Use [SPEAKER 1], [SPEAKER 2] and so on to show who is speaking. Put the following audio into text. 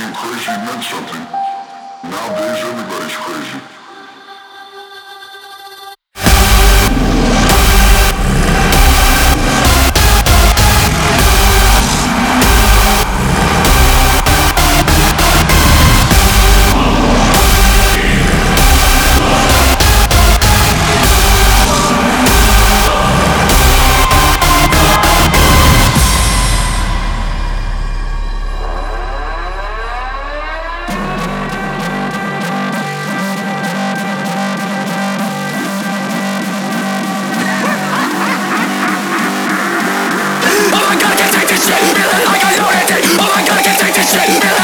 [SPEAKER 1] you crazy meant something. Nowadays, everybody's crazy.
[SPEAKER 2] this shit.